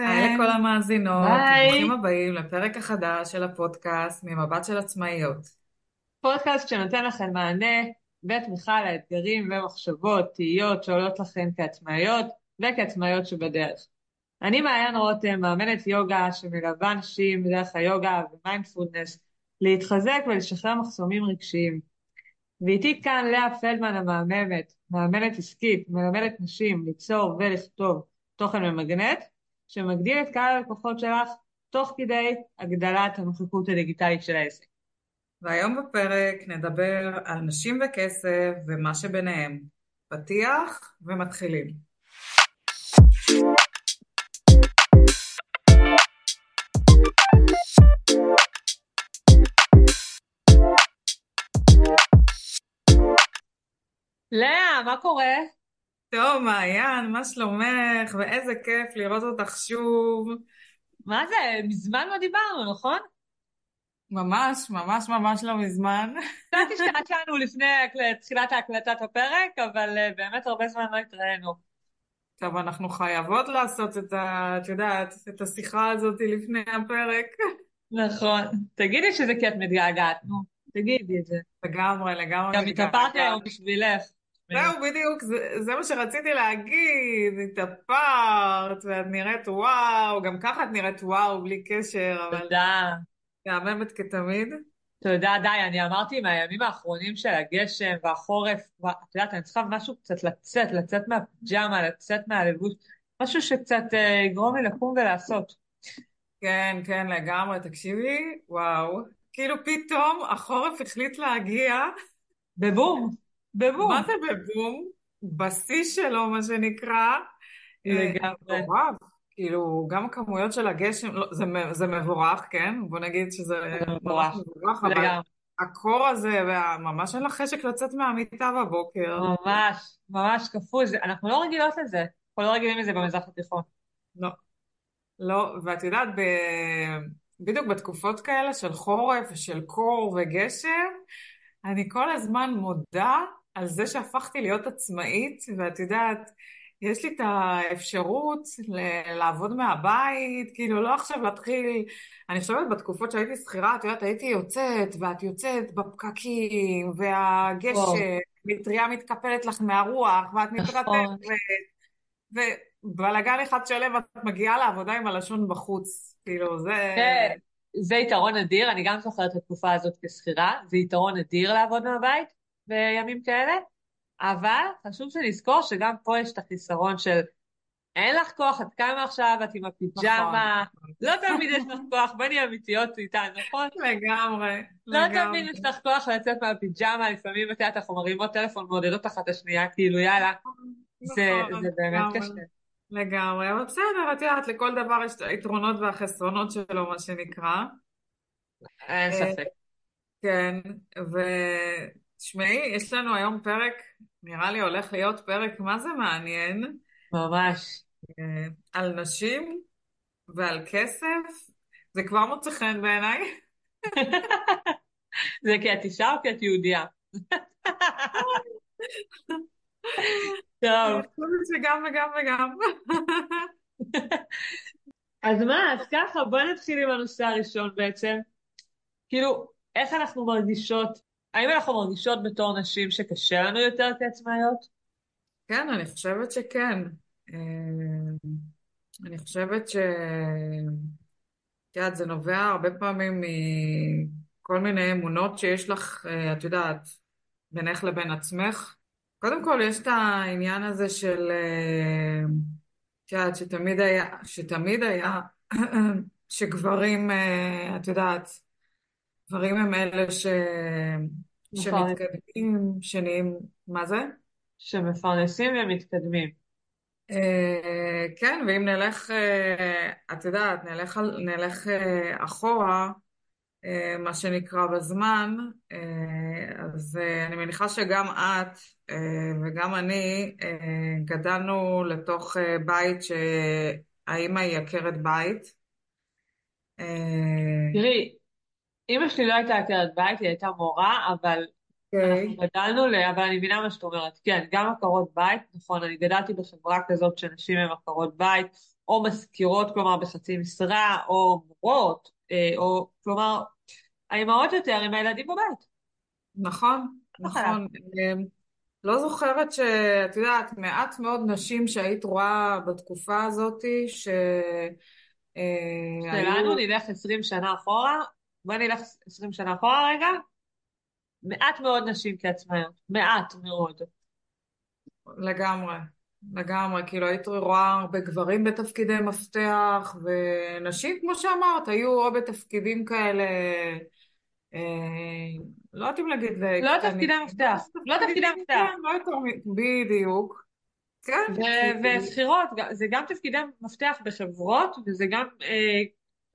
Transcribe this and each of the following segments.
לכם. היי לכל המאזינות. היי. ברוכים הבאים לפרק החדש של הפודקאסט ממבט של עצמאיות. פודקאסט שנותן לכם מענה ותמיכה לאתגרים ומחשבות, תהיות שעולות לכם כעצמאיות וכעצמאיות שבדרך. אני מעיין רותם, מאמנת יוגה שמלווה נשים בדרך היוגה ומיינדפולנס להתחזק ולשחרר מחסומים רגשיים. ואיתי כאן לאה פלדמן המהממת, מאמנת עסקית, מלמדת נשים ליצור ולכתוב תוכן ממגנט, שמגדיל את קהל הלקוחות שלך תוך כדי הגדלת הנוכחות הדיגיטלית של העסק. והיום בפרק נדבר על נשים וכסף ומה שביניהם. פתיח ומתחילים. לאה, מה קורה? טוב, מעיין, מה שלומך? ואיזה כיף לראות אותך שוב. מה זה? מזמן לא דיברנו, נכון? ממש, ממש ממש לא מזמן. קצת השתעשענו לפני תחילת הקלטת הפרק, אבל אה, באמת הרבה זמן לא התראינו. טוב, אנחנו חייבות לעשות את ה... את יודעת, את השיחה הזאת לפני הפרק. נכון. תגידי שזה כי את מתגעגעת, נו. תגידי את זה. לגמרי, לגמרי. גם התאפרתי היום בשבילך. זהו, בדיוק, זה, זה מה שרציתי להגיד, התאפרת, ואת נראית וואו, גם ככה את נראית וואו, בלי קשר, אבל... תודה. מהממת כתמיד. תודה, די, אני אמרתי מהימים האחרונים של הגשם והחורף, את יודעת, אני צריכה משהו קצת לצאת, לצאת מהפיג'מה, לצאת מהלבוש, משהו שקצת אה, יגרום לי לקום ולעשות. כן, כן, לגמרי, תקשיבי, וואו. כאילו פתאום החורף החליט להגיע. בבום. בבום. מה זה בבום? בשיא שלו, מה שנקרא. לגמרי. וואו, כאילו, גם הכמויות של הגשם, לא, זה, זה מבורך, כן? בוא נגיד שזה מבורך, מבורך אבל הקור הזה, וממש אין לך חשק לצאת מהמיטה בבוקר. ממש, ממש כפוז. אנחנו לא רגילות לזה. אנחנו לא רגילים לזה במזרח התיכון. לא. לא, ואת יודעת, ב... בדיוק בתקופות כאלה של חורף ושל קור וגשם, אני כל הזמן מודה על זה שהפכתי להיות עצמאית, ואת יודעת, יש לי את האפשרות לעבוד מהבית, כאילו לא עכשיו להתחיל, אני חושבת בתקופות שהייתי שכירה, את יודעת, הייתי יוצאת, ואת יוצאת בפקקים, והגשם, מטריה מתקפלת לך מהרוח, ואת מתרטטת, נכון. ובלאגן אחד שלם את מגיעה לעבודה עם הלשון בחוץ, כאילו זה... כן. זה יתרון אדיר, אני גם זוכרת את התקופה הזאת כשכירה, זה יתרון אדיר לעבוד מהבית בימים כאלה, אבל חשוב שנזכור שגם פה יש את החיסרון של אין לך כוח, את קמה עכשיו, את עם הפיג'מה, נכון. לא תמיד יש לך כוח, בואי נהיה אמיתיות איתן, נכון? לגמרי, לא תמיד יש לך כוח לצאת מהפיג'מה, לפעמים את יודעת, אנחנו מרימות טלפון, מעודדות אחת השנייה, כאילו יאללה, זה, נכון, זה באמת לגמרי. קשה. לגמרי, אבל בסדר, את יודעת, לכל דבר יש את היתרונות והחסרונות שלו, מה שנקרא. אין ספק. כן, ותשמעי, יש לנו היום פרק, נראה לי הולך להיות פרק מה זה מעניין, ממש. אה, על נשים ועל כסף, זה כבר מוצא חן בעיניי. זה כי את אישה או כי את יהודייה? טוב. שגם וגם וגם. אז מה, אז ככה, בואי נתחיל עם הנושא הראשון בעצם. כאילו, איך אנחנו מרגישות, האם אנחנו מרגישות בתור נשים שקשה לנו יותר כעצמאיות? כן, אני חושבת שכן. אה, אני חושבת ש... את יודעת, זה נובע הרבה פעמים מכל מיני אמונות שיש לך, אה, את יודעת, בינך לבין עצמך. קודם כל, יש את העניין הזה של, אה, את יודעת, שתמיד היה, שתמיד היה, שגברים, את יודעת, גברים הם אלה ש... נכון. שמתקדמים, שנהיים, מה זה? שמפרנסים ומתקדמים. אה, כן, ואם נלך, אה, את יודעת, נלך, נלך אה, אחורה, מה שנקרא בזמן, אז אני מניחה שגם את וגם אני גדלנו לתוך בית שהאימא היא עקרת בית. תראי, אימא שלי לא הייתה עקרת בית, היא הייתה מורה, אבל אוקיי. אנחנו גדלנו, ל... אבל אני מבינה מה שאת אומרת. כן, גם עקרות בית, נכון, אני גדלתי בחברה כזאת שנשים הן עקרות בית, או מזכירות, כלומר בחצי משרה, או מורות, אה, או כלומר, האימהות יותר עם הילדים בבית. נכון, לא. נכון. אמ, לא זוכרת שאת יודעת, מעט מאוד נשים שהיית רואה בתקופה הזאת, שהיו... שלנו נלך 20 שנה אחורה, בוא נלך 20 שנה אחורה רגע, מעט מאוד נשים כעצמאיות, מעט מאוד. לגמרי, לגמרי, כאילו היית רואה הרבה גברים בתפקידי מפתח, ונשים, כמו שאמרת, היו או בתפקידים כאלה, אה, לא יודעת אם להגיד... לא תפקידי מפתח, לא תפקידי מפתח. כן, לא יותר, בדיוק. כן, ושכירות, זה גם תפקידי מפתח בחברות, וזה גם אה,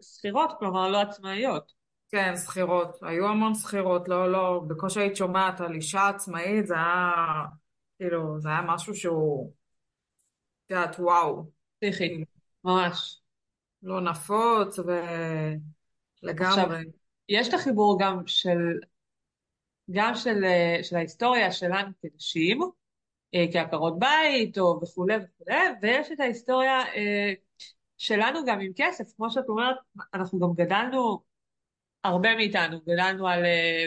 שכירות, כלומר לא עצמאיות. כן, שכירות, היו המון שכירות, לא, לא, בקושי היית שומעת על אישה עצמאית, זה היה, כאילו, זה היה משהו שהוא, את יודעת, וואו, פסיכי, כאילו, ממש. לא נפוץ עכשיו, ולגמרי. יש את החיבור גם של, גם של, אה, של ההיסטוריה שלנו כנשים, אה, כעקרות בית או וכולי וכולי, ויש את ההיסטוריה אה, שלנו גם עם כסף, כמו שאת אומרת, אנחנו גם גדלנו, הרבה מאיתנו, גדלנו על, אה,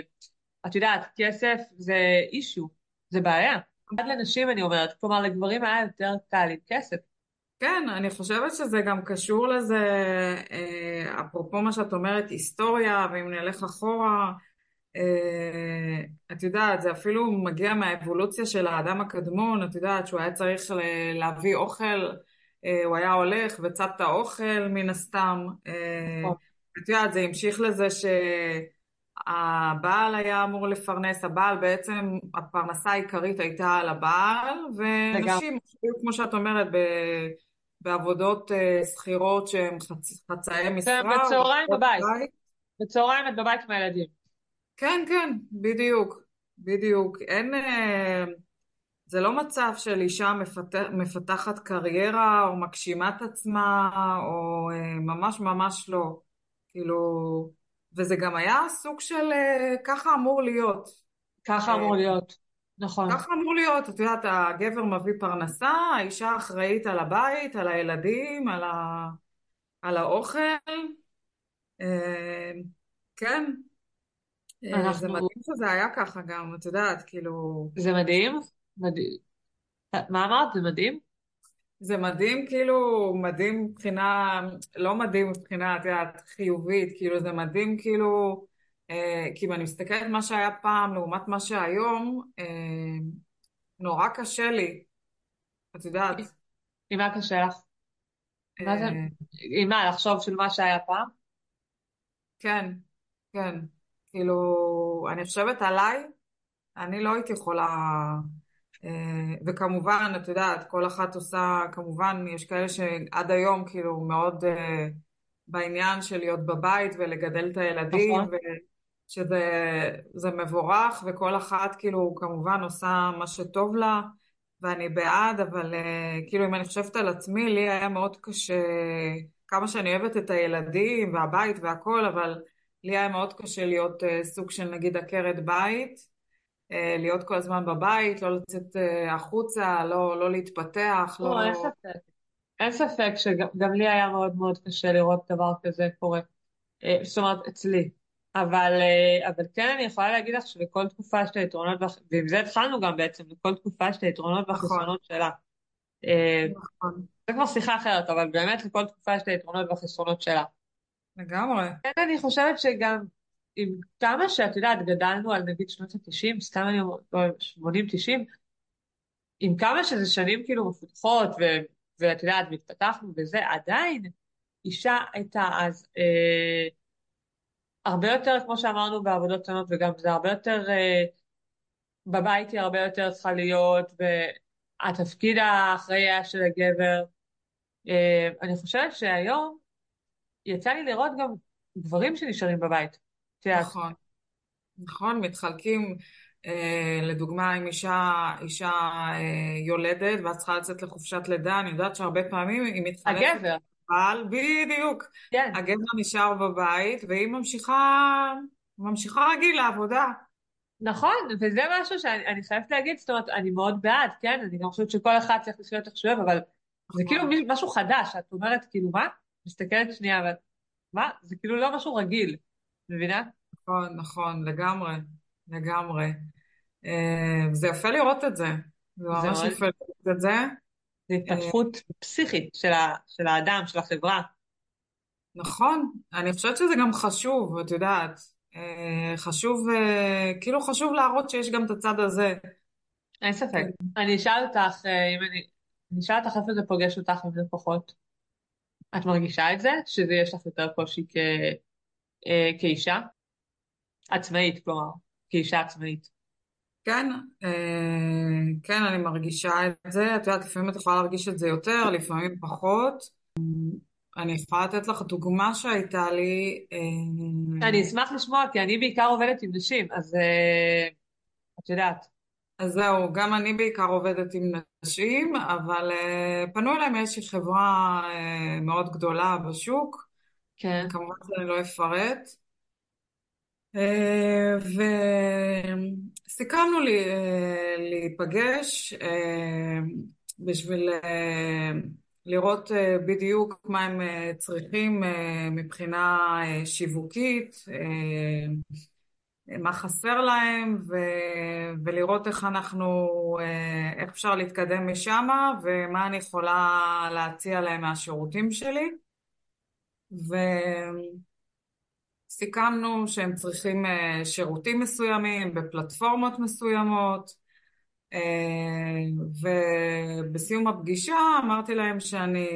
את יודעת, כסף זה אישו, זה בעיה. עד לנשים אני אומרת, כלומר לגברים היה יותר קל עם כסף. כן, אני חושבת שזה גם קשור לזה, אה, אפרופו מה שאת אומרת, היסטוריה, ואם נלך אחורה, אה, את יודעת, זה אפילו מגיע מהאבולוציה של האדם הקדמון, את יודעת שהוא היה צריך להביא אוכל, הוא היה הולך וצד את האוכל מן הסתם. את יודעת, זה המשיך לזה שהבעל היה אמור לפרנס, הבעל בעצם, הפרנסה העיקרית הייתה על הבעל, ונשים, כמו שאת אומרת, ב- בעבודות אה, שכירות שהן חצ- חצאי משרה, או בצהריים בבית, בית. בצהריים את בבית עם הילדים. כן, כן, בדיוק, בדיוק. אין, אה, זה לא מצב של אישה מפתח, מפתחת קריירה או מגשימה את עצמה, או אה, ממש ממש לא. כאילו, וזה גם היה סוג של אה, ככה אמור להיות. ככה אה, אמור להיות, נכון. ככה אמור להיות, את יודעת, הגבר מביא פרנסה, האישה אחראית על הבית, על הילדים, על ה... על האוכל. אה, כן, אה, זה אנחנו, מדהים שזה היה ככה גם, את יודעת, כאילו, זה מדהים, מדהים. מה אמרת? זה מדהים? זה מדהים, כאילו, מדהים מבחינה, לא מדהים מבחינה, את יודעת, חיובית, כאילו, זה מדהים, כאילו, אה, כי אם אני מסתכלת מה שהיה פעם לעומת מה שהיום, אה, נורא קשה לי, את יודעת. עם מה קשה לך? מה זה? אה, עם מה? לחשוב של מה שהיה פעם? כן, כן, כאילו, אני חושבת עליי, אני לא הייתי יכולה, וכמובן, את יודעת, כל אחת עושה, כמובן, יש כאלה שעד היום כאילו מאוד אה, בעניין של להיות בבית ולגדל את הילדים, נכון. ושזה זה מבורך, וכל אחת כאילו כמובן עושה מה שטוב לה, ואני בעד, אבל אה, כאילו אם אני חושבת על עצמי, לי היה מאוד קשה, כמה שאני אוהבת את הילדים והבית והכל, אבל לי היה מאוד קשה להיות אה, סוג של נגיד עקרת בית. אה, להיות כל הזמן בבית, לא לצאת אה, החוצה, לא, לא להתפתח, לא, לא... אין ספק. אין ספק שגם גם לי היה מאוד מאוד קשה לראות דבר כזה קורה. אה, זאת אומרת, אצלי. אבל, אבל כן אני יכולה להגיד לך שלכל תקופה יש את היתרונות, ועם זה התחלנו גם בעצם, לכל תקופה יש את היתרונות נכון, והחסרונות שלה. נכון, זה כבר שיחה אחרת, אבל באמת לכל תקופה יש את היתרונות והחסרונות שלה. לגמרי, כן, אני חושבת שגם עם כמה שאת יודעת, גדלנו על נגיד שנות ה-90, סתם אני אומרת, לא, 80-90, עם כמה שזה שנים כאילו מפותחות, ו, ואת יודעת, מתפתחנו וזה, עדיין אישה הייתה אז אה, הרבה יותר, כמו שאמרנו, בעבודות שונות, וגם זה הרבה יותר, אה, בבית היא הרבה יותר צריכה להיות, והתפקיד האחראי היה של הגבר. אה, אני חושבת שהיום יצא לי לראות גם גברים שנשארים בבית. נכון, נכון, מתחלקים, אה, לדוגמה, אם אישה, אישה אה, יולדת ואת צריכה לצאת לחופשת לידה, אני יודעת שהרבה פעמים היא מתחלפת הגבר, אבל בדיוק, כן. הגבר נשאר בבית והיא ממשיכה, ממשיכה רגיל לעבודה. נכון, וזה משהו שאני אני חייבת להגיד, זאת אומרת, אני מאוד בעד, כן? אני גם חושבת שכל אחד צריך לחיות איך שהוא אוהב, אבל זה כאילו נכון, משהו חדש, את אומרת, כאילו, מה? מסתכלת שנייה, ואת, מה? זה כאילו לא משהו רגיל, מבינה? נכון, נכון, לגמרי, לגמרי. אה, זה יפה לראות את זה, זה ממש יפה לראות את זה. זה התפתחות פסיכית של ה, של האדם, של החברה. נכון, אני חושבת שזה גם חשוב, את יודעת. אה, חשוב, אה, כאילו חשוב להראות שיש גם את הצד הזה. אין ספק. כאילו, אני אשאל אותך, אם אני, אני אשאל אותך איפה זה פוגש אותך, אם זה פחות. את מרגישה את זה? שזה יש לך יותר קושי כ, אה, כאישה? עצמאית, כלומר, כאישה עצמאית. כן, אה, כן, אני מרגישה את זה. את יודעת, לפעמים את יכולה להרגיש את זה יותר, לפעמים פחות. אני יכולה לתת לך דוגמה שהייתה לי. אה, אני אשמח לשמוע, כי אני בעיקר עובדת עם נשים, אז אה, את יודעת. אז זהו, גם אני בעיקר עובדת עם נשים, אבל uh, פנו אליי מאיזושהי חברה uh, מאוד גדולה בשוק, כן. כמובן שאני לא אפרט, uh, וסיכמנו לי, uh, להיפגש uh, בשביל לראות בדיוק מה הם צריכים מבחינה שיווקית. מה חסר להם ו... ולראות איך אנחנו, אה, איך אפשר להתקדם משם ומה אני יכולה להציע להם מהשירותים שלי. וסיכמנו שהם צריכים אה, שירותים מסוימים בפלטפורמות מסוימות. אה, ובסיום הפגישה אמרתי להם שאני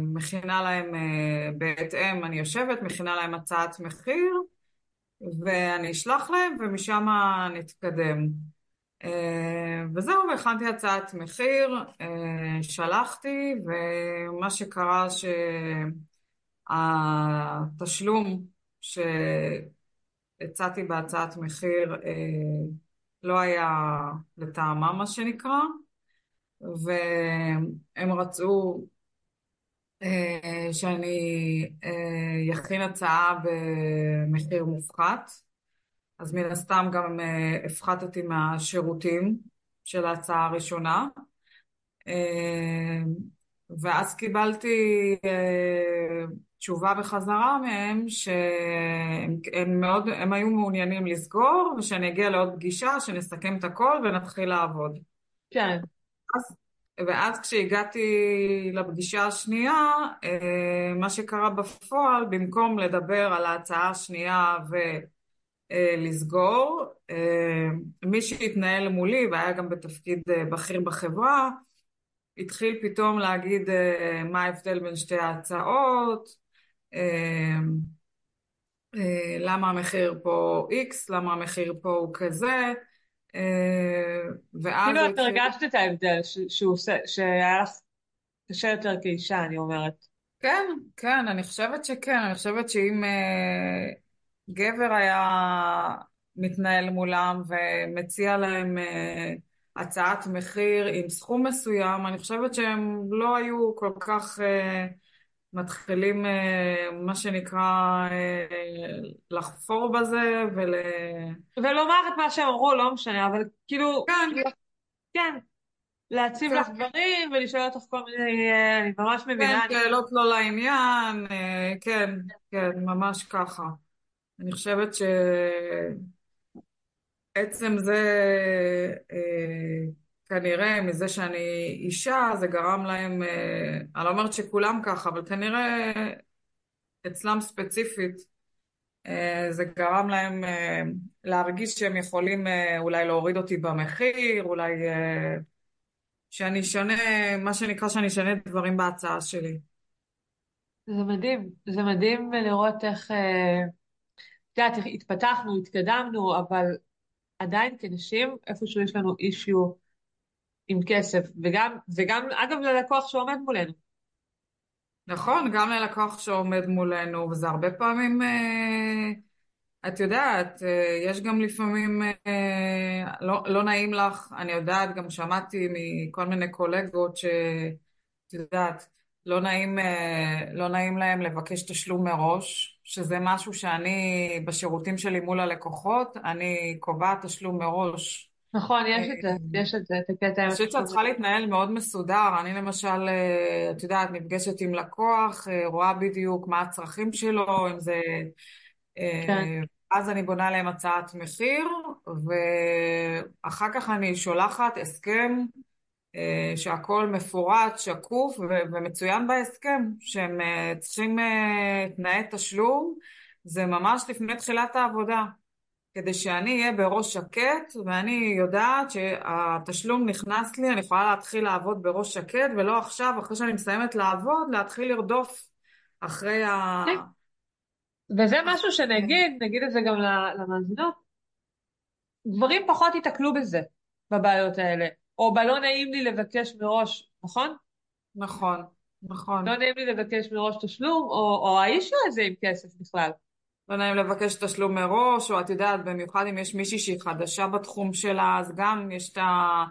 מכינה להם בהתאם, אני יושבת, מכינה להם הצעת מחיר ואני אשלח להם ומשם נתקדם. אה, וזהו, והכנתי הצעת מחיר, אה, שלחתי, ומה שקרה שהתשלום שהצעתי בהצעת מחיר אה, לא היה לטעמם, מה שנקרא, והם רצו שאני אכין הצעה במחיר מופחת. אז מן הסתם גם הפחתתי מהשירותים של ההצעה הראשונה. ואז קיבלתי תשובה בחזרה מהם שהם הם מאוד, הם היו מעוניינים לסגור ושאני אגיע לעוד פגישה, שנסכם את הכל ונתחיל לעבוד. כן. אז, ואז כשהגעתי לפגישה השנייה, מה שקרה בפועל, במקום לדבר על ההצעה השנייה ו... אה. אה, מי שהתנהל מולי והיה גם בתפקיד אה, בכיר בחברה, התחיל פתאום להגיד מה ההבדל בין שתי ההצעות, למה המחיר פה X, למה המחיר פה הוא כזה, ואז כאילו את. הרגשת את ההבדל שהיה לך קשה יותר כאישה, אני אומרת. כן, כן, אני חושבת שכן, אני חושבת שאם גבר היה מתנהל מולם ומציע להם הצעת מחיר עם סכום מסוים, אני חושבת שהם לא היו כל כך uh, מתחילים, uh, מה שנקרא, uh, לחפור בזה ול... ולומר את מה שהם אמרו, לא משנה, אבל כאילו, כן, כן, להציב כן, לך דברים ולשאול אותך כל מיני, אני ממש כן, מבינה, אני... שאלות לא לעניין, כן, כן, ממש ככה. אני חושבת שעצם זה, אה, כנראה מזה שאני אישה, זה גרם להם, אה, אני לא אומרת שכולם ככה, אבל כנראה אצלם ספציפית, אה, זה גרם להם אה, להרגיש שהם יכולים אולי להוריד אותי במחיר, אולי שאני אשנה, מה שנקרא שאני אשנה דברים בהצעה שלי. זה מדהים, זה מדהים לראות איך, את יודעת, התפתחנו, התקדמנו, אבל עדיין כנשים, איפשהו יש לנו אישיו עם כסף, וגם, וגם, אגב, ללקוח שעומד מולנו. נכון, גם ללקוח שעומד מולנו, וזה הרבה פעמים, אה, את יודעת, אה, יש גם לפעמים, אה, לא, לא נעים לך, אני יודעת, גם שמעתי מכל מיני קולגות שאת יודעת, לא נעים, לא נעים להם לבקש תשלום מראש, שזה משהו שאני, בשירותים שלי מול הלקוחות, אני קובעת תשלום מראש. נכון, אה, יש את זה, יש את זה, את הקטע אני חושבת שאת. צריכה להתנהל מאוד מסודר. אני למשל, אה, את יודעת, נפגשת עם לקוח, אה, רואה בדיוק מה הצרכים שלו, אם זה... כן. אה, אז אני בונה להם הצעת מחיר, ואחר כך אני שולחת הסכם אה, שהכל מפורט, שקוף ומצוין בהסכם, שהם אה, צריכים אה, תנאי תשלום, זה ממש לפני תחילת העבודה. כדי שאני אהיה בראש שקט, ואני יודעת שהתשלום נכנס לי, אני יכולה להתחיל לעבוד בראש שקט, ולא עכשיו, אחרי שאני מסיימת לעבוד, להתחיל לרדוף אחרי ה... כן. וזה משהו. שנגיד, נגיד את זה גם למאזינות, גברים פחות ייתקלו בזה, בבעיות האלה. או בלא נעים לי לבקש מראש, נכון? נכון, נכון. לא נעים לי לבקש מראש תשלום, או, או האישו הזה עם כסף בכלל. לא נעים לבקש תשלום מראש, או את יודעת, במיוחד אם יש מישהי שהיא חדשה בתחום שלה, אז גם יש את ה...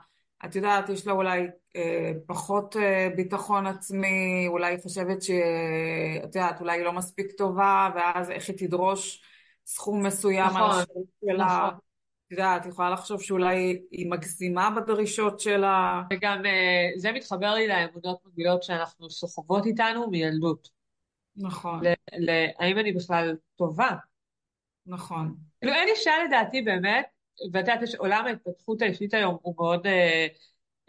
את יודעת, יש לה אולי אה, פחות אה, ביטחון עצמי, אולי היא חושבת שאת יודעת, אולי היא לא מספיק טובה, ואז איך היא תדרוש סכום מסוים על נכון, השירות שלה. נכון. את יודעת, היא יכולה לחשוב שאולי היא מגזימה בדרישות שלה. וגם אה, זה מתחבר לי לאמונות מגבילות שאנחנו סוחבות איתנו מילדות. נכון, האם אני בכלל טובה? נכון, כאילו אין אישה לדעתי באמת, ואת יודעת, עולם ההתפתחות האישית היום הוא מאוד אה,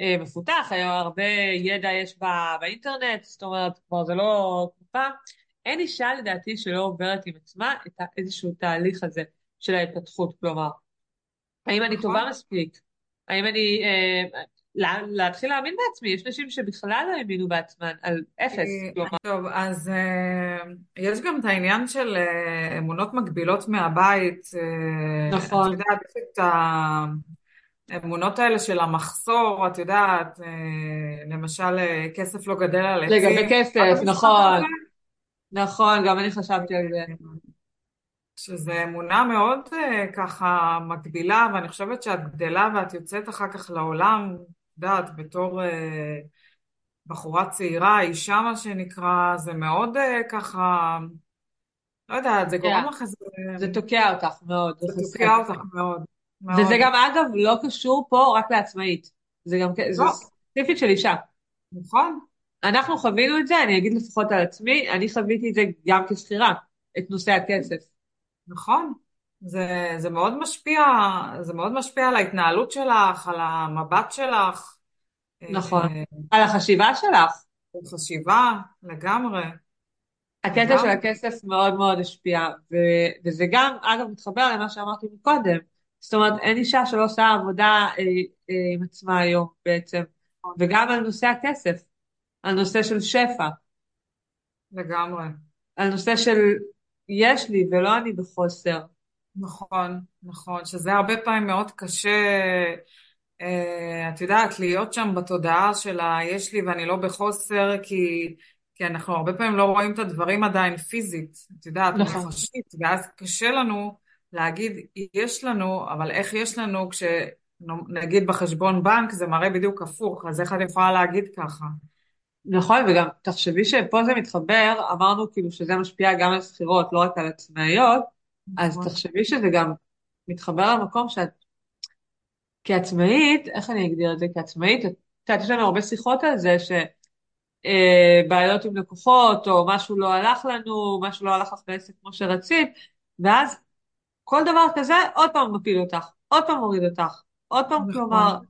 אה, מפותח, היום הרבה ידע יש בה, באינטרנט, זאת אומרת, כבר זה לא פעם. אין אישה לדעתי שלא עוברת עם עצמה את איזשהו תהליך הזה של ההתפתחות, כלומר, האם אני טובה נכון. מספיק? האם אני... אה, לה, להתחיל להאמין בעצמי, יש נשים שבכלל לא האמינו בעצמן, על אפס, אה, כלומר, טוב, אז אה, יש גם את העניין של אה, אמונות מגבילות מהבית. אה, את נכון. יודעת, יש את האמונות האלה של המחסור, את יודעת, למשל, כסף לא גדל על לגבי עצים. כסף, את משפט נכון? נכון, גם אני חשבתי על זה. שזו אמונה מאוד ככה מגבילה, ואני חושבת שאת גדלה ואת יוצאת אחר כך לעולם, יודעת, בתור... אה, בחורה צעירה, אישה מה שנקרא, זה מאוד אה, ככה, לא יודעת, זה. גורם לך איזה, זה תוקע אותך מאוד, זה זה תוקע אותך. אותך מאוד, וזה מאוד. גם, אגב, לא קשור פה רק לעצמאית. זה גם, כ- זה לא, ספציפית של אישה. נכון, אנחנו חווינו את זה, אני אגיד לפחות על עצמי, אני חוויתי את זה גם כשכירה, את נושא הכסף. נכון. זה, זה מאוד משפיע, זה מאוד משפיע על ההתנהלות שלך, על המבט שלך, נכון. אה, על החשיבה שלך. על חשיבה, לגמרי, הקטע של לגמרי. הכסף מאוד מאוד השפיע, ו- וזה גם, אגב, מתחבר למה שאמרתי מקודם. זאת אומרת, אין אישה שלא עושה עבודה אה, אה, עם עצמה היום בעצם, וגם על נושא הכסף, על נושא של שפע, לגמרי. על נושא של יש לי ולא אני בחוסר. נכון, נכון, שזה הרבה פעמים מאוד קשה, אה, את יודעת, להיות שם בתודעה של היש לי ואני לא בחוסר, כי, כי אנחנו הרבה פעמים לא רואים את הדברים עדיין פיזית, את יודעת, נכון. מוחשית, ואז קשה לנו להגיד יש לנו, אבל איך יש לנו כשנגיד בחשבון בנק זה מראה בדיוק הפוך, אז איך אני יכולה להגיד ככה? נכון, וגם תחשבי שפה זה מתחבר, אמרנו כאילו שזה משפיע גם על שכירות, לא רק על עצמאיות, אז נכון, תחשבי שזה גם מתחבר למקום שאת כעצמאית, איך אני אגדיר את זה כעצמאית? את יודעת, יש לנו הרבה שיחות על זה, שבעיות עם לקוחות, או משהו לא הלך לנו, משהו לא הלך לך בעסק כמו שרצית, ואז כל דבר כזה עוד פעם מפיל אותך, עוד פעם מוריד אותך, עוד פעם, כלומר, נכון,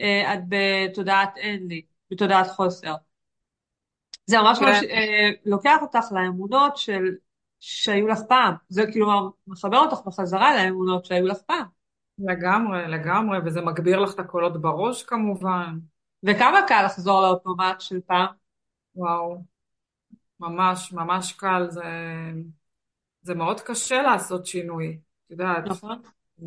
אה, את בתודעת אין לי, בתודעת חוסר. זה ממש ממש כן, אה, לוקח אותך לאמונות של, שהיו לך פעם. זה כאילו מחבר אותך בחזרה לאמונות שהיו לך פעם. לגמרי, לגמרי, וזה מגביר לך את הקולות בראש כמובן, וכמה קל לחזור לאוטומט של פעם. וואו, ממש, ממש קל, זה... זה מאוד קשה לעשות שינוי, את יודעת. נכון. אה,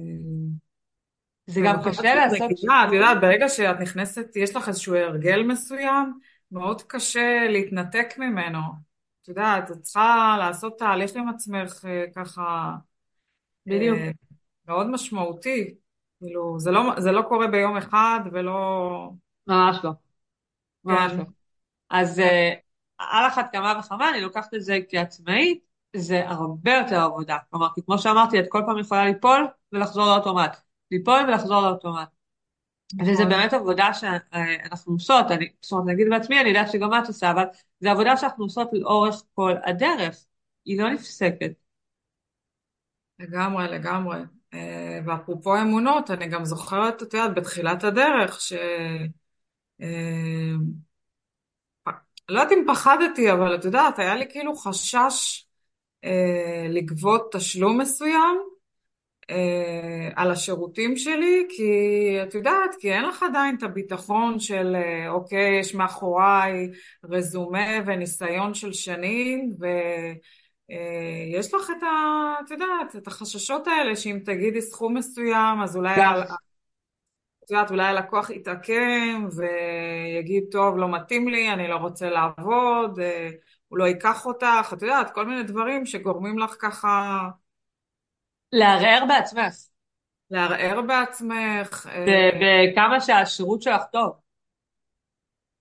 זה גם קשה לעשות רגילה, את שינוי. יודעת, ברגע שאת נכנסת, יש לך איזשהו הרגל מסוים, מאוד קשה להתנתק ממנו. את יודעת, את צריכה לעשות תהליך עם עצמך אה, ככה בדיוק. אה, מאוד משמעותי. כאילו, זה לא, זה לא קורה ביום אחד ולא... ממש לא. ממש כן, לא. אז אה, על אחת כמה וכמה אני לוקחת את זה כעצמאית, זה הרבה יותר עבודה. כלומר, כי כמו שאמרתי, את כל פעם יכולה ליפול ולחזור לאוטומט. ליפול ולחזור לאוטומט. וזה נכון. באמת עבודה שאנחנו עושות, אני, זאת אומרת, נגיד בעצמי, אני יודעת שגם את עושה, אבל זו עבודה שאנחנו עושות לאורך כל הדרך, היא לא נפסקת. לגמרי, לגמרי. אה, ואפרופו אמונות, אני גם זוכרת, את יודעת, בתחילת הדרך, ש... אה, לא יודעת אם פחדתי, אבל את יודעת, היה לי כאילו חשש אה, לגבות תשלום מסוים אה, על השירותים שלי, כי את יודעת, כי אין לך עדיין את הביטחון של אה, אוקיי, יש מאחוריי רזומה וניסיון של שנים, ויש לך את ה... את יודעת, את החששות האלה, שאם תגידי סכום מסוים, אז אולי... על... לך. את יודעת, אולי הלקוח יתעקם ויגיד, טוב, לא מתאים לי, אני לא רוצה לעבוד, אה, הוא לא ייקח אותך, את יודעת, כל מיני דברים שגורמים לך ככה לערער בעצמך, לערער בעצמך, אה, בכמה שהשירות שלך טוב.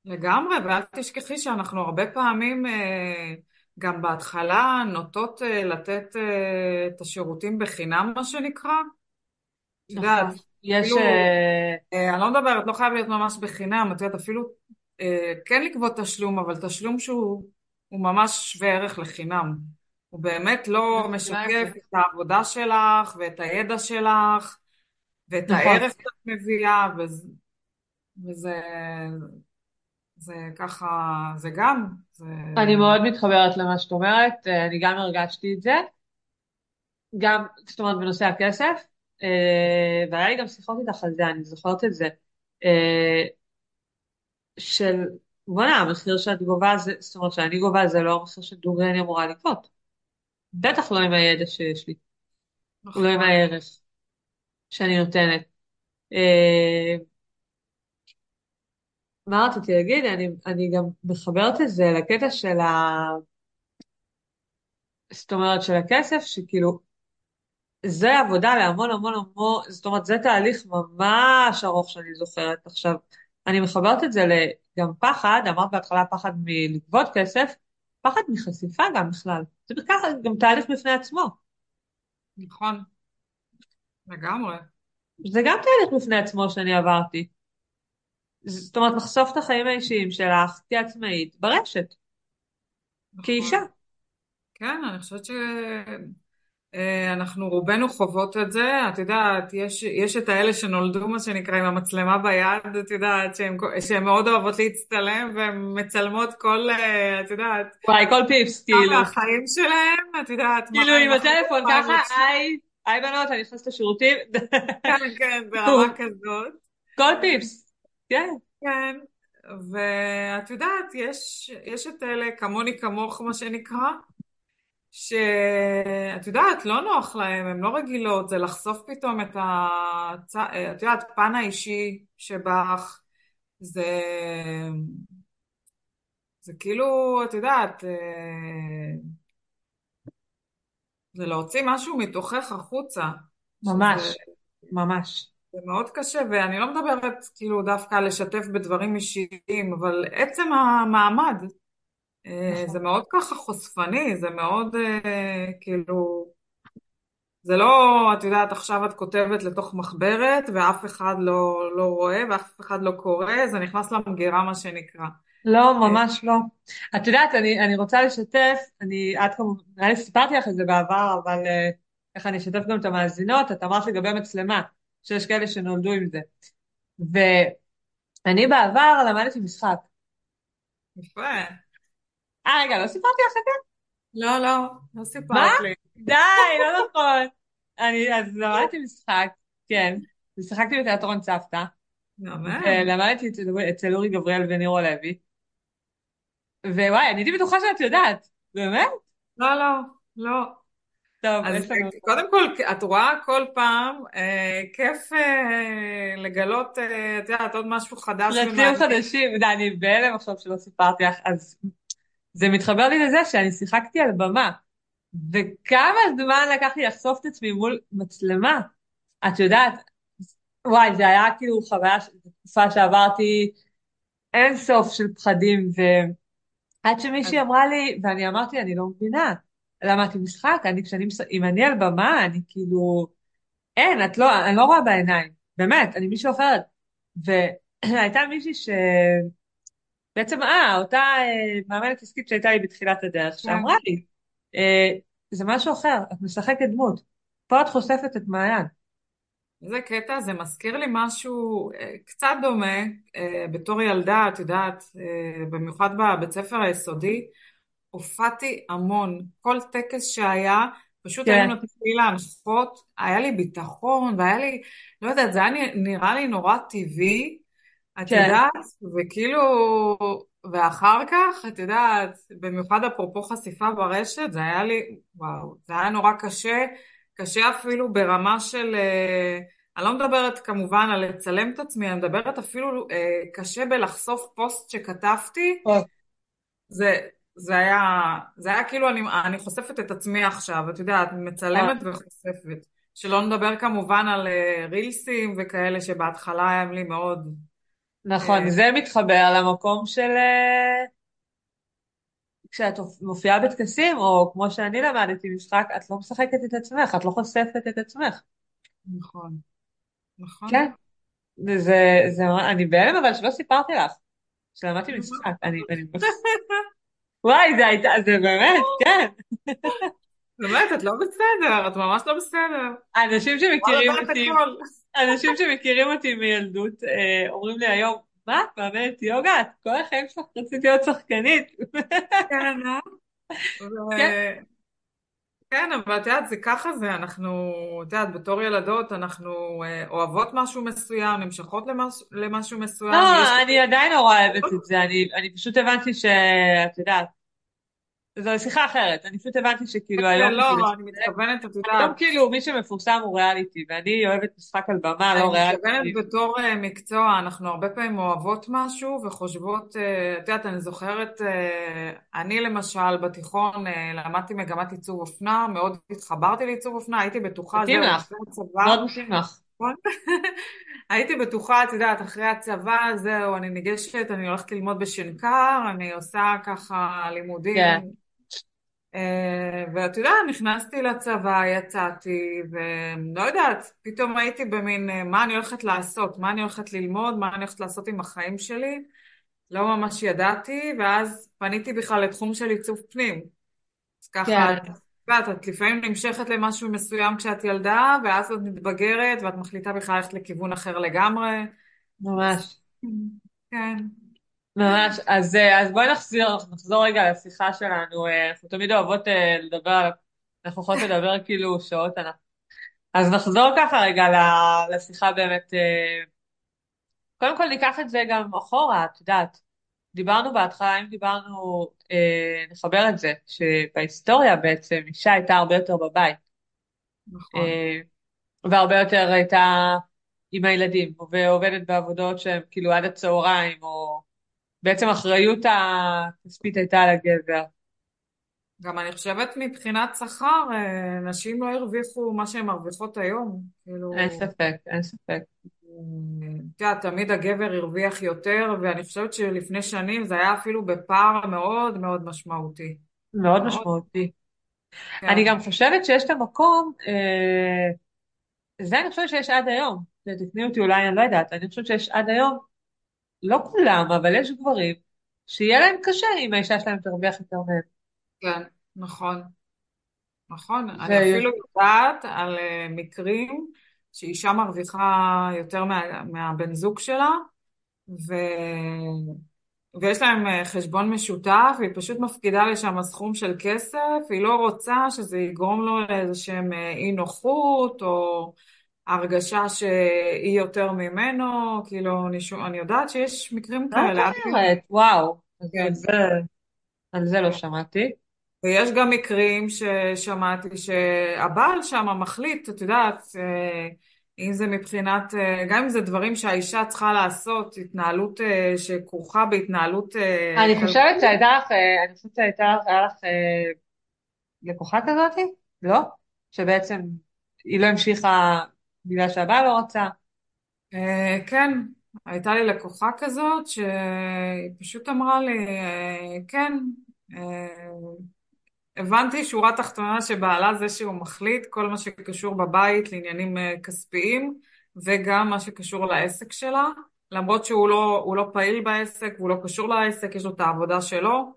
לגמרי, ואל תשכחי שאנחנו הרבה פעמים, אה, גם בהתחלה, נוטות אה, לתת את השירותים בחינם, מה שנקרא. את יודעת, נכון. יש... אפילו, אני לא מדברת, לא חייב להיות ממש בחינם, את יודעת, אפילו אה, כן לגבות תשלום, אבל תשלום שהוא הוא ממש שווה ערך לחינם. הוא באמת לא משקף. את העבודה שלך ואת הידע שלך ואת נכון. הערך שאת מביאה, וזה, וזה זה ככה, זה גם, זה... אני מאוד מתחברת למה שאת אומרת, אה, אני גם הרגשתי את זה, גם, זאת אומרת, בנושא הכסף, אה, והיה לי גם שיחות איתך על זה, אני זוכרת את זה, אה, של, בוא'נה, המחיר שאת גובה, זה, זאת אומרת, שאני גובה זה לא המחיר שדוגרני אמורה לגבות. בטח לא עם הידע שיש לי, לא עם נכון. הערך שאני נותנת. אה, מה רציתי להגיד? אני, אני גם מחברת את זה לקטע של ה... זאת אומרת, של הכסף, שכאילו, זה עבודה להמון המון המון, זאת אומרת, זה תהליך ממש ארוך שאני זוכרת. עכשיו, אני מחברת את זה גם פחד, אמרת בהתחלה פחד מלגבות כסף, פחד מחשיפה גם בכלל. זה בכלל גם תהליך בפני עצמו. נכון, לגמרי. זה גם תהליך בפני עצמו שאני עברתי. זאת אומרת, לחשוף את החיים האישיים שלך כעצמאית ברשת, כאישה. נכון. כן, אני חושבת שאנחנו רובנו חוות את זה. את יודעת, יש, יש את האלה שנולדו, מה שנקרא, עם המצלמה ביד, את יודעת, שהן מאוד אוהבות להצטלם, והן מצלמות כל, אה, את יודעת, וואי, כל פיפס, כאילו. כמה החיים שלהם, את יודעת, כאילו עם הטלפון ככה. היי, היי בנות, אני נכנסת לשירותים. כן, כן, ברמה כזאת. כל פיפס. כן. כן, ואת יודעת, יש, יש את אלה כמוני כמוך, מה שנקרא, שאת יודעת, לא נוח להם, הן לא רגילות, זה לחשוף פתאום את הצ... את יודעת, פן האישי שבך, זה, זה כאילו, את יודעת, אה, זה להוציא משהו מתוכך החוצה, שזה ממש, ממש. זה מאוד קשה, ואני לא מדברת כאילו דווקא לשתף בדברים אישיים, אבל עצם המעמד, אה, זה נכון. מאוד ככה חושפני, זה מאוד אה, כאילו, זה לא, את יודעת, עכשיו את כותבת לתוך מחברת ואף אחד לא, לא רואה ואף אחד לא קורא, זה נכנס למגירה מה שנקרא. לא, אה, ממש לא. את יודעת, אני, אני רוצה לשתף, אני, את כמובן, נראה לי סיפרתי לך את זה בעבר, אבל איך אני אשתף גם את המאזינות, את אמרת לגבי מצלמה, שיש כאלה שנולדו עם זה. ואני בעבר למדתי משחק. יפה. אה, רגע, לא סיפרתי לך את זה? לא, לא, לא מה? סיפרת לי. די, לא נכון. אני, אז למדתי משחק, כן, ושיחקתי בתיאטרון צוותא, מהמם. ולמדתי אצל, אורי גבריאל ונירו לוי, ווואי, אני הייתי בטוחה שאת יודעת, באמת? לא, לא, לא. טוב, אז קודם כל, את רואה כל פעם, אה, כיף אה, לגלות, אה, את יודעת, עוד משהו חדש פרטים. חדשים, די, אני בהלם עכשיו שלא סיפרתי לך, אז זה מתחבר לי לזה שאני שיחקתי על במה, וכמה זמן לקח לי לחשוף את עצמי מול מצלמה, את יודעת, וואי, זה היה כאילו חוויה, תקופה שעברתי אין סוף של פחדים, ועד שמישהי אמרה לי, ואני אמרתי, אני לא מבינה, למדתי משחק, אני כשאני, אם אני על במה, אני כאילו, אין, את לא, אני לא רואה בעיניים, באמת, אני מישהו אחרת. והייתה מישהי שבעצם, אה, אותה אה, מאמנת עסקית שהייתה לי בתחילת הדרך, כן. שאמרה לי, אה, זה משהו אחר, את משחקת דמות, פה את חושפת את מעיין. איזה קטע, זה מזכיר לי משהו אה, קצת דומה, בתור ילדה, את יודעת, במיוחד בבית ספר היסודי, הופעתי המון. כל טקס שהיה, פשוט כן, היינו נותנים לי להנחות, היה לי ביטחון, והיה לי, לא יודעת, זה היה נראה לי נורא טבעי, את כן, יודעת, וכאילו, ואחר כך, את יודעת, במיוחד אפרופו חשיפה ברשת, זה היה לי, וואו, זה היה נורא קשה, קשה אפילו ברמה של, אה, אני לא מדברת כמובן על לצלם את עצמי, אני מדברת אפילו אה, קשה בלחשוף פוסט שכתבתי, טוב, זה, זה היה, זה היה כאילו אני, אני חושפת את עצמי עכשיו, את יודעת, אה, מצלמת וחושפת. שלא נדבר כמובן על אה, רילסים וכאלה שבהתחלה היה לי מאוד... נכון, אה, זה מתחבר למקום של אה, כשאת מופיעה בטקסים, או כמו שאני למדתי משחק, את לא משחקת את עצמך, את לא חושפת את עצמך. נכון, נכון. כן, זה, זה, אני בהלם אבל שלא סיפרתי לך, שלמדתי משחק, אני, אני, וואי, זה הייתה, זה באמת, כן. באמת, את לא בסדר, את ממש לא בסדר. אנשים שמכירים אותי. אנשים שמכירים אותי מילדות, אה, אומרים לי היום, מה, את מאמנת יוגה? את כל החיים שלך רצית להיות שחקנית. כן, אה? כן, כן, אבל את יודעת, זה ככה זה, אנחנו, את יודעת, בתור ילדות אנחנו אה, אוהבות משהו מסוים, נמשכות למש, למשהו לא, מסוים, יש... אני עדיין נורא אוהבת את זה, אני, אני פשוט הבנתי שאת יודעת, זו שיחה אחרת, אני פשוט הבנתי שכאילו כן, היום לא, אני לשחק, מתכוונת, את היום יודעת, כאילו מי שמפורסם הוא ריאליטי, ואני אוהבת משחק על במה, אני לא מתכוונת ריאליטי. בתור אה, מקצוע, אנחנו הרבה פעמים אוהבות משהו וחושבות, אה, את יודעת, אני זוכרת, אה, אני למשל בתיכון למדתי מגמת עיצוב אופנה, מאוד התחברתי לעיצוב אופנה, הייתי בטוחה, מתאים לך, מאוד מתאים לך. נכון? הייתי בטוחה, את יודעת, אחרי הצבא, זהו, אני ניגשת, אני הולכת ללמוד בשנקר, אני עושה ככה לימודים כן. אה, ואת יודעת, נכנסתי לצבא, יצאתי, ולא יודעת, פתאום הייתי במין, אה, מה אני הולכת לעשות? מה אני הולכת ללמוד? מה אני הולכת לעשות עם החיים שלי? לא ממש ידעתי, ואז פניתי בכלל לתחום של עיצוב פנים. אז ככה, את כן, יודעת, את לפעמים נמשכת למשהו מסוים כשאת ילדה, ואז את מתבגרת, ואת מחליטה בכלל ללכת לכיוון אחר לגמרי. ממש. כן, ממש, אז, אה, אז בואי נחזור, נחזור רגע לשיחה שלנו, אה, אנחנו תמיד אוהבות אה, לדבר, אנחנו יכולות לדבר כאילו שעות, אנחנו. אז נחזור ככה רגע לשיחה באמת, קודם כל ניקח את זה גם אחורה, את יודעת, דיברנו בהתחלה, אם דיברנו, אה, נחבר את זה, שבהיסטוריה בעצם אישה הייתה הרבה יותר בבית, נכון. אה, והרבה יותר הייתה עם הילדים, ועובדת בעבודות שהן כאילו עד הצהריים, או בעצם האחריות הכספית הייתה על הגבר. גם אני חושבת מבחינת שכר, אה, נשים לא הרוויחו מה שהן מרוויחות היום. אין כאילו, ספק, אין ספק. את יודעת, תמיד הגבר הרוויח יותר, ואני חושבת שלפני שנים זה היה אפילו בפער מאוד מאוד משמעותי. מאוד משמעותי. אני כן, גם חושבת שיש את המקום, אה, זה אני חושבת שיש עד היום. תקני אותי אולי, אני לא יודעת, אני חושבת שיש עד היום, לא כולם, אבל יש גברים, שיהיה להם קשה אם האישה שלהם תרוויח יותר מהם. כן, נכון, נכון. אני ו... אפילו יודעת על אה, מקרים שאישה מרוויחה יותר מה, מהבן זוג שלה, ו... ויש להם אה, חשבון משותף, והיא פשוט מפקידה לשם סכום של כסף, היא לא רוצה שזה יגרום לו לאיזשהם אה, אי נוחות, או הרגשה שהיא יותר ממנו, כאילו, אני, שו... אני יודעת שיש מקרים את כאלה, אומרת? וואו, כן. על זה, על זה לא שמעתי. ויש גם מקרים ששמעתי שהבעל שם מחליט, את יודעת, אה, אם זה מבחינת, אה, גם אם זה דברים שהאישה צריכה לעשות, התנהלות אה, שכרוכה בהתנהלות אני חושבת. שהייתה לך, אני חושבת שהייתה לך, היה לך לקוחה כזאתי? לא? שבעצם היא לא המשיכה בגלל שהבעל לא רצה. אה, כן, הייתה לי לקוחה כזאת שהיא פשוט אמרה לי, אה, כן, אה, הבנתי שורה תחתונה שבעלה זה שהוא מחליט כל מה שקשור בבית לעניינים כספיים וגם מה שקשור לעסק שלה. למרות שהוא לא, לא פעיל בעסק, הוא לא קשור לעסק, יש לו את העבודה שלו.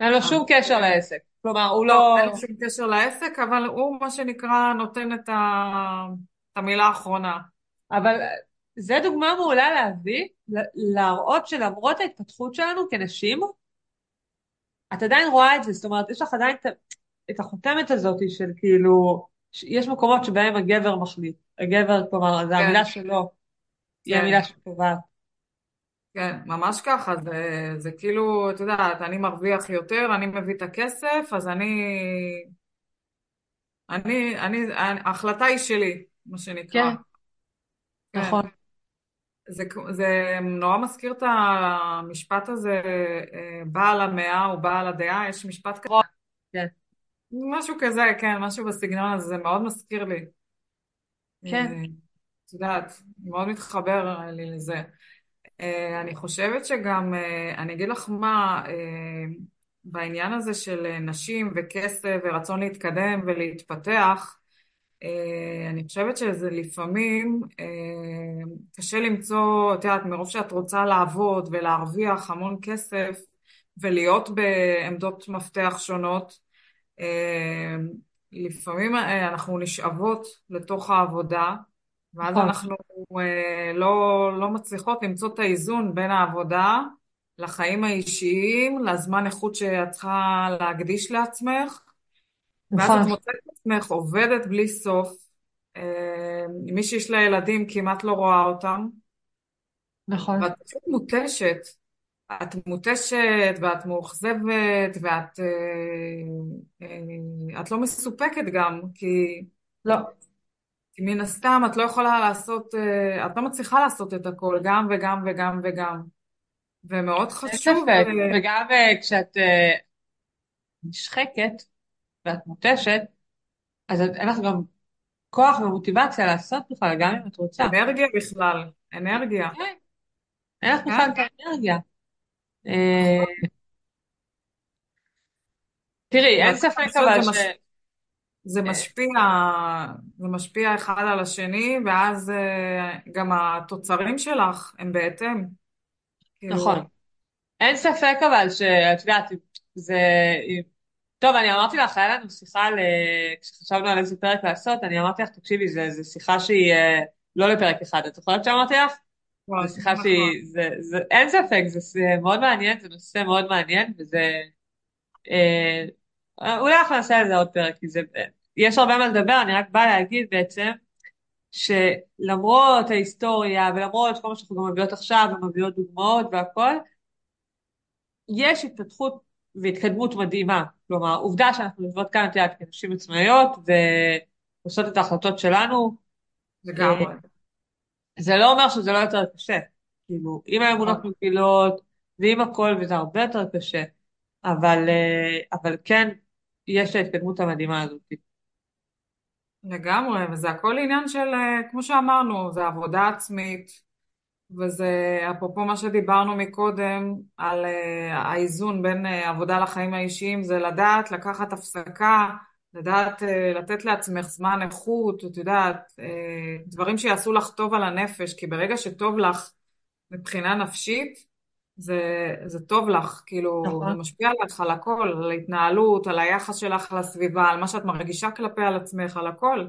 אין לו שום קשר לעסק. כלומר, הוא לא, לא... אין לו שום קשר לעסק, אבל הוא מה שנקרא נותן את, ה... את המילה האחרונה. אבל זה דוגמה מעולה להביא, להראות שלמרות ההתפתחות שלנו כנשים, את עדיין רואה את זה, זאת אומרת, יש לך עדיין את, החותמת הזאת של כאילו, יש מקומות שבהם הגבר מחליט. הגבר, כלומר, זה כן, המילה שלו, היא כן, המילה שקובעת. כן, ממש ככה, זה, זה כאילו, את יודעת, אני מרוויח יותר, אני מביא את הכסף, אז אני, אני, אני, ההחלטה היא שלי, מה שנקרא. כן, כן. נכון. זה, זה נורא מזכיר את המשפט הזה, אה, בעל המאה הוא בעל הדעה, יש משפט כזה, כן, משהו כזה, כן, משהו בסגנון הזה, זה מאוד מזכיר לי. כן, אה, את יודעת, מאוד מתחבר לי לזה. אה, אני חושבת שגם, אני אגיד לך מה, בעניין הזה של נשים וכסף ורצון להתקדם ולהתפתח, אני חושבת שזה לפעמים אה, קשה למצוא, את יודעת, מרוב שאת רוצה לעבוד ולהרוויח המון כסף ולהיות בעמדות מפתח שונות, אה, לפעמים אה, אנחנו נשאבות לתוך העבודה, ואז נכון, אנחנו אה, לא, לא מצליחות למצוא את האיזון בין העבודה לחיים האישיים, לזמן איכות שאת צריכה להקדיש לעצמך. ואז נכון, את מוצאת את עצמך עובדת בלי סוף, אה, מי שיש לה ילדים כמעט לא רואה אותם, נכון. ואת פשוט מותשת. את מותשת ואת מאוכזבת ואת אה, אה, את לא מסופקת גם, כי, לא, כי מן הסתם את לא יכולה לעשות, אה, את לא מצליחה לעשות את הכל, גם וגם וגם וגם. ומאוד אין חשוב, ספק. אה, וגם כשאת אה, נשחקת ואת מותשת, אז אין לך גם כוח ומוטיבציה לעשות בכלל, גם אם את רוצה. אנרגיה בכלל, אנרגיה, כן, אין לך בכלל כן? את האנרגיה. אה, תראי, אין ספק אבל ש... זה אה, משפיע, זה משפיע אחד על השני, ואז אה, גם התוצרים שלך הם בהתאם. נכון. כאילו, אין ספק אבל שאת יודעת, זה... טוב, אני אמרתי לך, היה לנו שיחה, ל... כשחשבנו על איזה פרק לעשות, אני אמרתי לך, תקשיבי, זו שיחה שהיא אה, לא לפרק אחד. את זוכרת שאמרתי לך? זו נכון, שיחה נכון. שהיא, זה, זה, אין ספק, זה, זה מאוד מעניין, זה נושא מאוד מעניין, וזה, אה, אולי אנחנו נעשה על זה עוד פרק, כי זה, יש הרבה מה לדבר, אני רק באה להגיד בעצם, שלמרות ההיסטוריה, ולמרות כל מה שאנחנו גם מביאות עכשיו, ומביאות דוגמאות והכל, יש התפתחות והתקדמות מדהימה. כלומר, עובדה שאנחנו יושבות כאן, את יודעת, כנשים עצמאיות, ועושות את ההחלטות שלנו, לגמרי. זה לא אומר שזה לא יותר קשה. כאילו, עם האמונות נכון. מפילות, ועם הכל, וזה הרבה יותר קשה. אבל, אה, אבל כן, יש את ההתקדמות המדהימה הזאת. לגמרי, וזה הכל עניין של, אה, כמו שאמרנו, זה עבודה עצמית, וזה אפרופו מה שדיברנו מקודם, על אה, האיזון בין אה, עבודה לחיים האישיים, זה לדעת לקחת הפסקה, לדעת אה, לתת לעצמך זמן איכות, את יודעת, דברים שיעשו לך טוב על הנפש, כי ברגע שטוב לך מבחינה נפשית, זה, זה טוב לך, כאילו, זה נכון. משפיע עליך על הכל, על ההתנהלות, על היחס שלך לסביבה, על מה שאת מרגישה כלפי על עצמך, על הכל.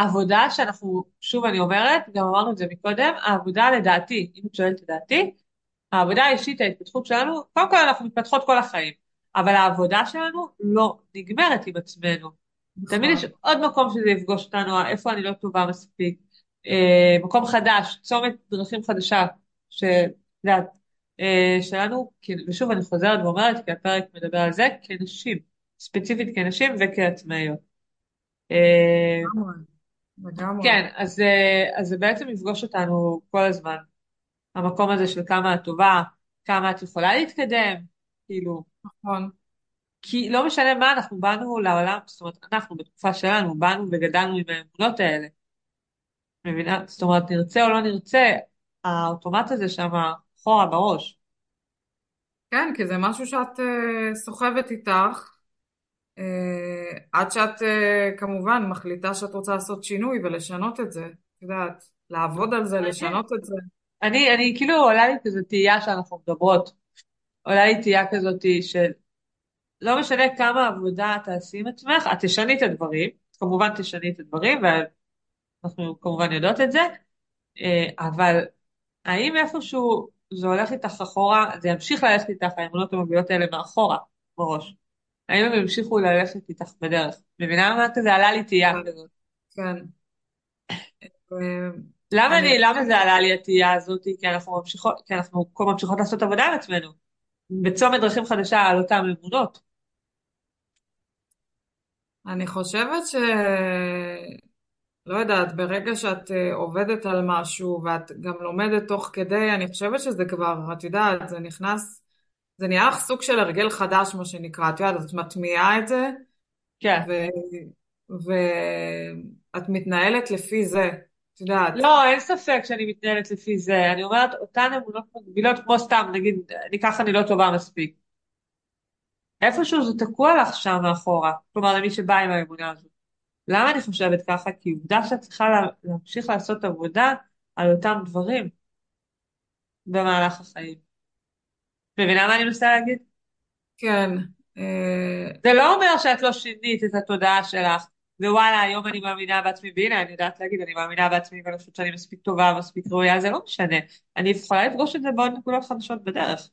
ועבודה שאנחנו, שוב אני אומרת, גם אמרנו את זה מקודם, העבודה לדעתי, אם את שואלת את דעתי, העבודה האישית, ההתפתחות שלנו, קודם כל אנחנו מתפתחות כל החיים, אבל העבודה שלנו לא נגמרת עם עצמנו. תמיד יש נכון. עוד מקום שזה יפגוש אותנו, איפה אני לא טובה מספיק, אה, מקום חדש, צומת דרכים חדשה, שאת אה, שלנו, כי- ושוב אני חוזרת ואומרת, כי הפרק מדבר על זה, כנשים, ספציפית כנשים וכעצמאיות. אה, לגמרי. כן, אז, אה, אז זה בעצם יפגוש אותנו כל הזמן. המקום הזה של כמה את טובה, כמה את יכולה להתקדם, כאילו, נכון. כי לא משנה מה, אנחנו באנו לעולם, זאת אומרת, אנחנו בתקופה שלנו, באנו וגדלנו עם האמונות האלה, מבינה? זאת אומרת, נרצה או לא נרצה, האוטומט הזה שם אחורה בראש. כן, כי זה משהו שאת אה, סוחבת איתך, עד שאת אה, כמובן מחליטה שאת רוצה לעשות שינוי ולשנות את זה. את יודעת, לעבוד על זה. לשנות את זה. אני, אני כאילו עולה לי כזו תהייה שאנחנו מדברות. עולה לי תהייה כזאת של לא משנה כמה עבודה תעשי עם עצמך, את תשני את הדברים, כמובן תשני את הדברים, ואנחנו כמובן יודעות את זה, אה, אבל האם איפשהו זה הולך איתך אחורה, זה ימשיך ללכת איתך, האמונות המובילות האלה מאחורה, בראש. האם הם ימשיכו ללכת איתך בדרך? מבינה מה כזה עלה לי תהייה כזאת. כן. למה אני... אני, למה זה עלה לי התהייה הזאת? כי אנחנו ממשיכות, כי אנחנו כל ממשיכות לעשות עבודה על עצמנו. בצומת דרכים חדשה על אותן אמונות. אני חושבת ש... לא יודעת, ברגע שאת אה, עובדת על משהו ואת גם לומדת תוך כדי, אני חושבת שזה כבר, את יודעת, זה נכנס, זה נהיה לך סוג של הרגל חדש, מה שנקרא, את יודעת, את מטמיעה את זה, כן. ואת מתנהלת לפי זה, את יודעת. לא, אין ספק שאני מתנהלת לפי זה. אני אומרת, אותן אמונות מגבילות, כמו סתם, נגיד, אני ככה אני לא טובה מספיק. איפשהו זה תקוע לך שם מאחורה, כלומר למי שבא עם האמונה הזאת. למה אני חושבת ככה? כי עובדה שאת צריכה לה, להמשיך לעשות עבודה על אותם דברים במהלך החיים. מבינה מה אני מנסה להגיד? כן. אה, זה לא אומר שאת לא שינית את התודעה שלך, ווואלה, היום אני מאמינה בעצמי, והנה, אני יודעת להגיד, אני מאמינה בעצמי, ואני חושבת שאני מספיק טובה, מספיק ראויה, זה לא משנה. אני יכולה לפגוש את זה בעוד נקודות חדשות בדרך.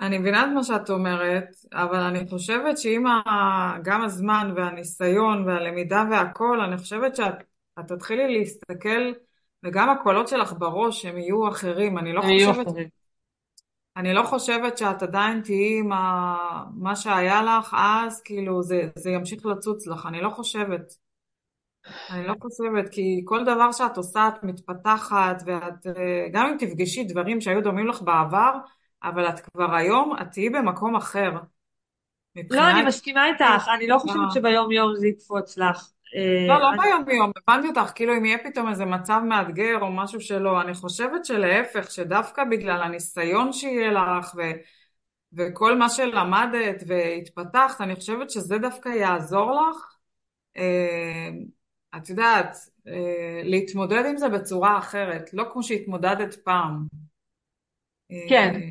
אני מבינה את מה שאת אומרת, אבל אני חושבת שעם ה... גם הזמן והניסיון והלמידה והכל, אני חושבת שאת תתחילי להסתכל, וגם הקולות שלך בראש הם יהיו אחרים. אני לא חושבת... אחרים. אני לא חושבת שאת עדיין תהיי עם ה... מה שהיה לך אז, כאילו זה, זה ימשיך לצוץ לך, אני לא חושבת. אני לא חושבת, כי כל דבר שאת עושה את מתפתחת, ואת, אה, גם אם תפגשי דברים שהיו דומים לך בעבר, אבל את כבר היום, את תהיי במקום אחר. לא, אני מסכימה איתך, אני לא חושבת שביום יום זה יקפוץ לך. לא, לא ביום יום, הבנתי אותך, כאילו אם יהיה פתאום איזה מצב מאתגר או משהו שלא, אני חושבת שלהפך, שדווקא בגלל הניסיון שיהיה לך ו... וכל מה שלמדת והתפתחת, אני חושבת שזה דווקא יעזור לך, אה, את יודעת, אה, להתמודד עם זה בצורה אחרת, לא כמו שהתמודדת פעם. כן, אה,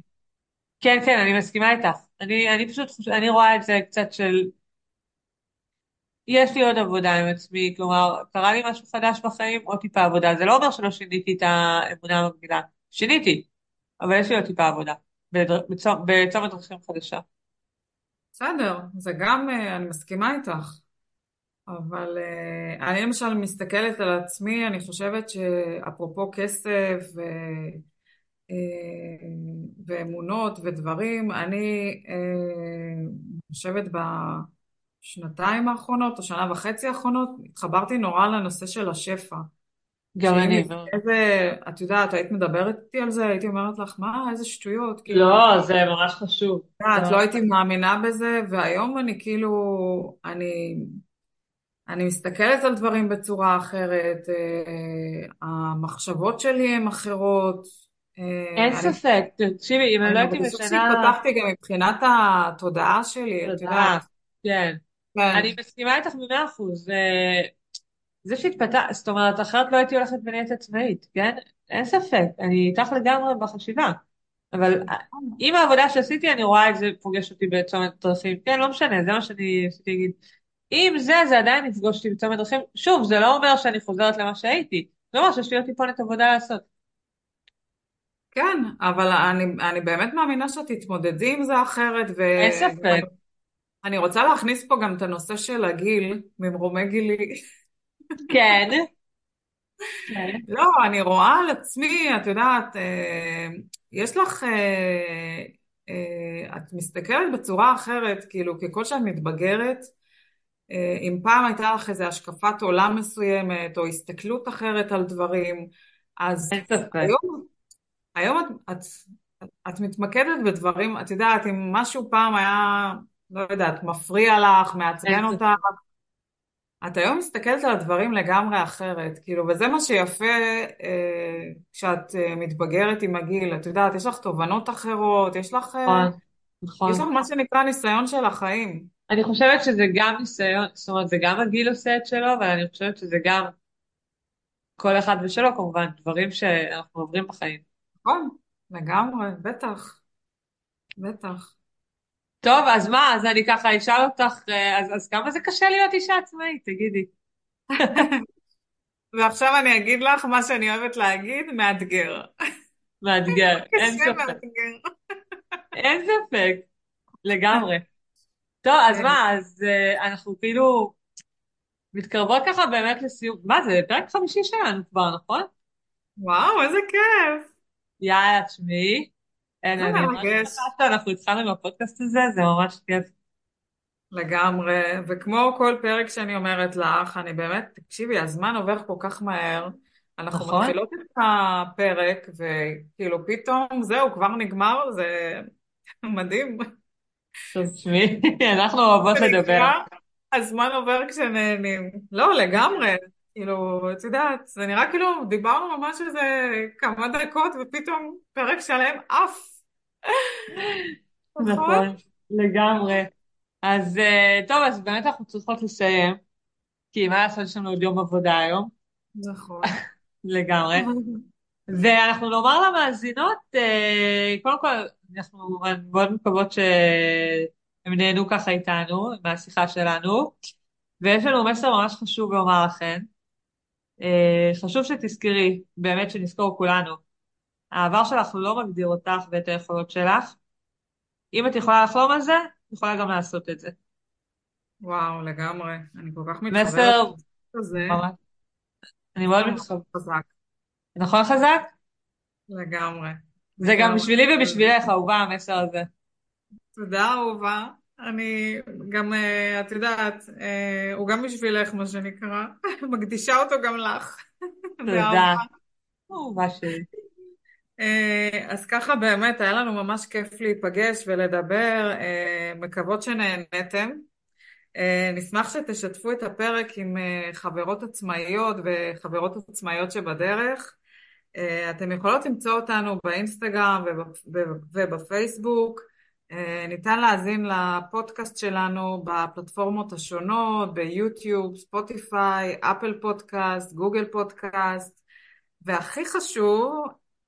כן, כן, אני מסכימה איתך. אני, אני פשוט, אני רואה את זה קצת של יש לי עוד עבודה עם עצמי, כלומר, קרה לי משהו חדש בחיים, עוד טיפה עבודה. זה לא אומר שלא שיניתי את האמונה המקבילה, שיניתי, אבל יש לי עוד טיפה עבודה, בצומת דרכים חדשה. בסדר, זה גם, אה, אני מסכימה איתך, אבל אה, אני למשל מסתכלת על עצמי, אני חושבת שאפרופו כסף ו... אה, ואמונות ודברים, אני חושבת ב... שנתיים האחרונות, או שנה וחצי האחרונות, התחברתי נורא לנושא של השפע. גם אני. איזה, את יודעת, היית מדברת איתי על זה, הייתי אומרת לך, מה, איזה שטויות. כאילו, לא, זה ממש חשוב. את לא הייתי מאמינה בזה, והיום אני כאילו, אני, אני מסתכלת על דברים בצורה אחרת, אה, המחשבות שלי הן אחרות. אה, אין ספק, תקשיבי, אם אני לא הייתי משנה... אני שהתפתחתי גם מבחינת התודעה שלי, את יודעת. כן. כן. אני מסכימה איתך במאה אחוז. זה שהתפתח, זאת אומרת, אחרת לא הייתי הולכת ונהיית עצמאית, כן? אין ספק, אני איתך לגמרי בחשיבה. אבל עם העבודה שעשיתי, אני רואה את זה פוגש אותי בצומת דרכים. כן, לא משנה, זה מה שאני רציתי להגיד. אם זה, זה עדיין יפגוש אותי בצומת דרכים. שוב, זה לא אומר שאני חוזרת למה שהייתי. זה אומר שיש לי עוד טיפונת עבודה לעשות. כן, אבל אני, אני באמת מאמינה שאת תתמודדי עם זה אחרת. ו... אין ספק. אני רוצה להכניס פה גם את הנושא של הגיל, ממרומי גילי. כן. לא, אני רואה על עצמי, את יודעת, אה, יש לך, אה, אה, את מסתכלת בצורה אחרת, כאילו, ככל שאת מתבגרת, אם פעם הייתה לך איזו השקפת עולם מסוימת, או הסתכלות אחרת על דברים, אז היום, היום את, את, את מתמקדת בדברים, את יודעת, אם משהו פעם היה לא יודעת, מפריע לך, מעצבן אותך. את היום מסתכלת על הדברים לגמרי אחרת, כאילו, וזה מה שיפה אה, כשאת אה, מתבגרת עם הגיל, את יודעת, יש לך תובנות אחרות, יש לך, אה, נכון, נכון. יש לך מה שנקרא ניסיון של החיים. אני חושבת שזה גם ניסיון, זאת אומרת, זה גם הגיל עושה את שלו, אבל אני חושבת שזה גם כל אחד ושלו כמובן, דברים שאנחנו עוברים בחיים. נכון, לגמרי, בטח, בטח. טוב, אז מה, אז אני ככה אשאל אותך, אה, אז, אז כמה זה קשה להיות אישה עצמאית, תגידי. ועכשיו אני אגיד לך מה שאני אוהבת להגיד, מאתגר. מאתגר, אין ספק. אין ספק, לגמרי. טוב, אז מה, אז uh, אנחנו כאילו מתקרבות ככה באמת לסיום. מה זה, פרק חמישי שלנו כבר, נכון? וואו, איזה כיף. יאללה, תשמעי. אין, אני ממש שאנחנו התחלנו עם הפודקאסט הזה, זה ממש כיף. לגמרי, וכמו כל פרק שאני אומרת לך, אני באמת, תקשיבי, הזמן עובר כל כך מהר. אנחנו נכון? מתחילות את הפרק, וכאילו פתאום, זהו, כבר נגמר, זה מדהים. תשמעי, אנחנו אוהבות לדבר. הזמן עובר כשנהנים. לא, לגמרי. כאילו, את יודעת, זה נראה כאילו דיברנו ממש איזה כמה דקות, ופתאום פרק שלם עף. נכון? נכון, לגמרי. אז אה, טוב, אז באמת אנחנו צריכות לסיים, כי מה לעשות, יש לנו עוד יום עבודה היום, נכון. לגמרי. ואנחנו נאמר למאזינות, אה, קודם כל, אנחנו מאוד מקוות שהם נהנו ככה איתנו, מהשיחה שלנו, ויש לנו מסר ממש חשוב לומר לכם. אה, חשוב שתזכרי, באמת שנזכור כולנו, העבר שלך לא מגדיר אותך ואת היכולות שלך. אם את יכולה לחלום על זה, את יכולה גם לעשות את זה. וואו, לגמרי. אני כל כך מתחברת מסר. ממש, אני מאוד מסר מתחברת. חזק. נכון חזק? לגמרי. זה גם. בשבילי ובשבילך, אהובה, המסר הזה. תודה, אהובה. אני גם, אה, את יודעת, אה, הוא גם בשבילך, מה שנקרא. מקדישה אותו גם לך. תודה. אהובה שלי. אה, אז ככה באמת, היה לנו ממש כיף להיפגש ולדבר. אה, מקוות שנהנתם. אה, נשמח שתשתפו את הפרק עם חברות עצמאיות וחברות עצמאיות שבדרך. אתם יכולות למצוא אותנו באינסטגרם וב- וב- ובפייסבוק. ניתן להאזין לפודקאסט שלנו בפלטפורמות השונות, ביוטיוב, ספוטיפיי, אפל פודקאסט, גוגל פודקאסט, והכי חשוב,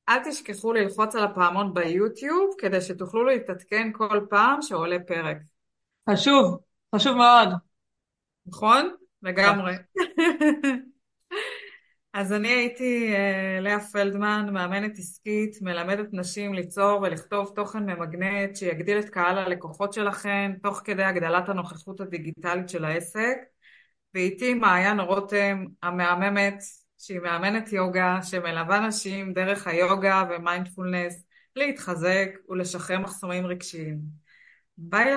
אל תשכחו ללחוץ על הפעמון ביוטיוב כדי שתוכלו להתעדכן כל פעם שעולה פרק. חשוב, חשוב מאוד. נכון? לגמרי. אז אני הייתי אה, לאה פלדמן, מאמנת עסקית, מלמדת נשים ליצור ולכתוב תוכן ממגנט שיגדיל את קהל הלקוחות שלכן, תוך כדי הגדלת הנוכחות הדיגיטלית של העסק. ואיתי מעיין רותם, המהממת, שהיא מאמנת יוגה, שמלווה נשים דרך היוגה ומיינדפולנס להתחזק ולשחרר מחסומים רגשיים. ביי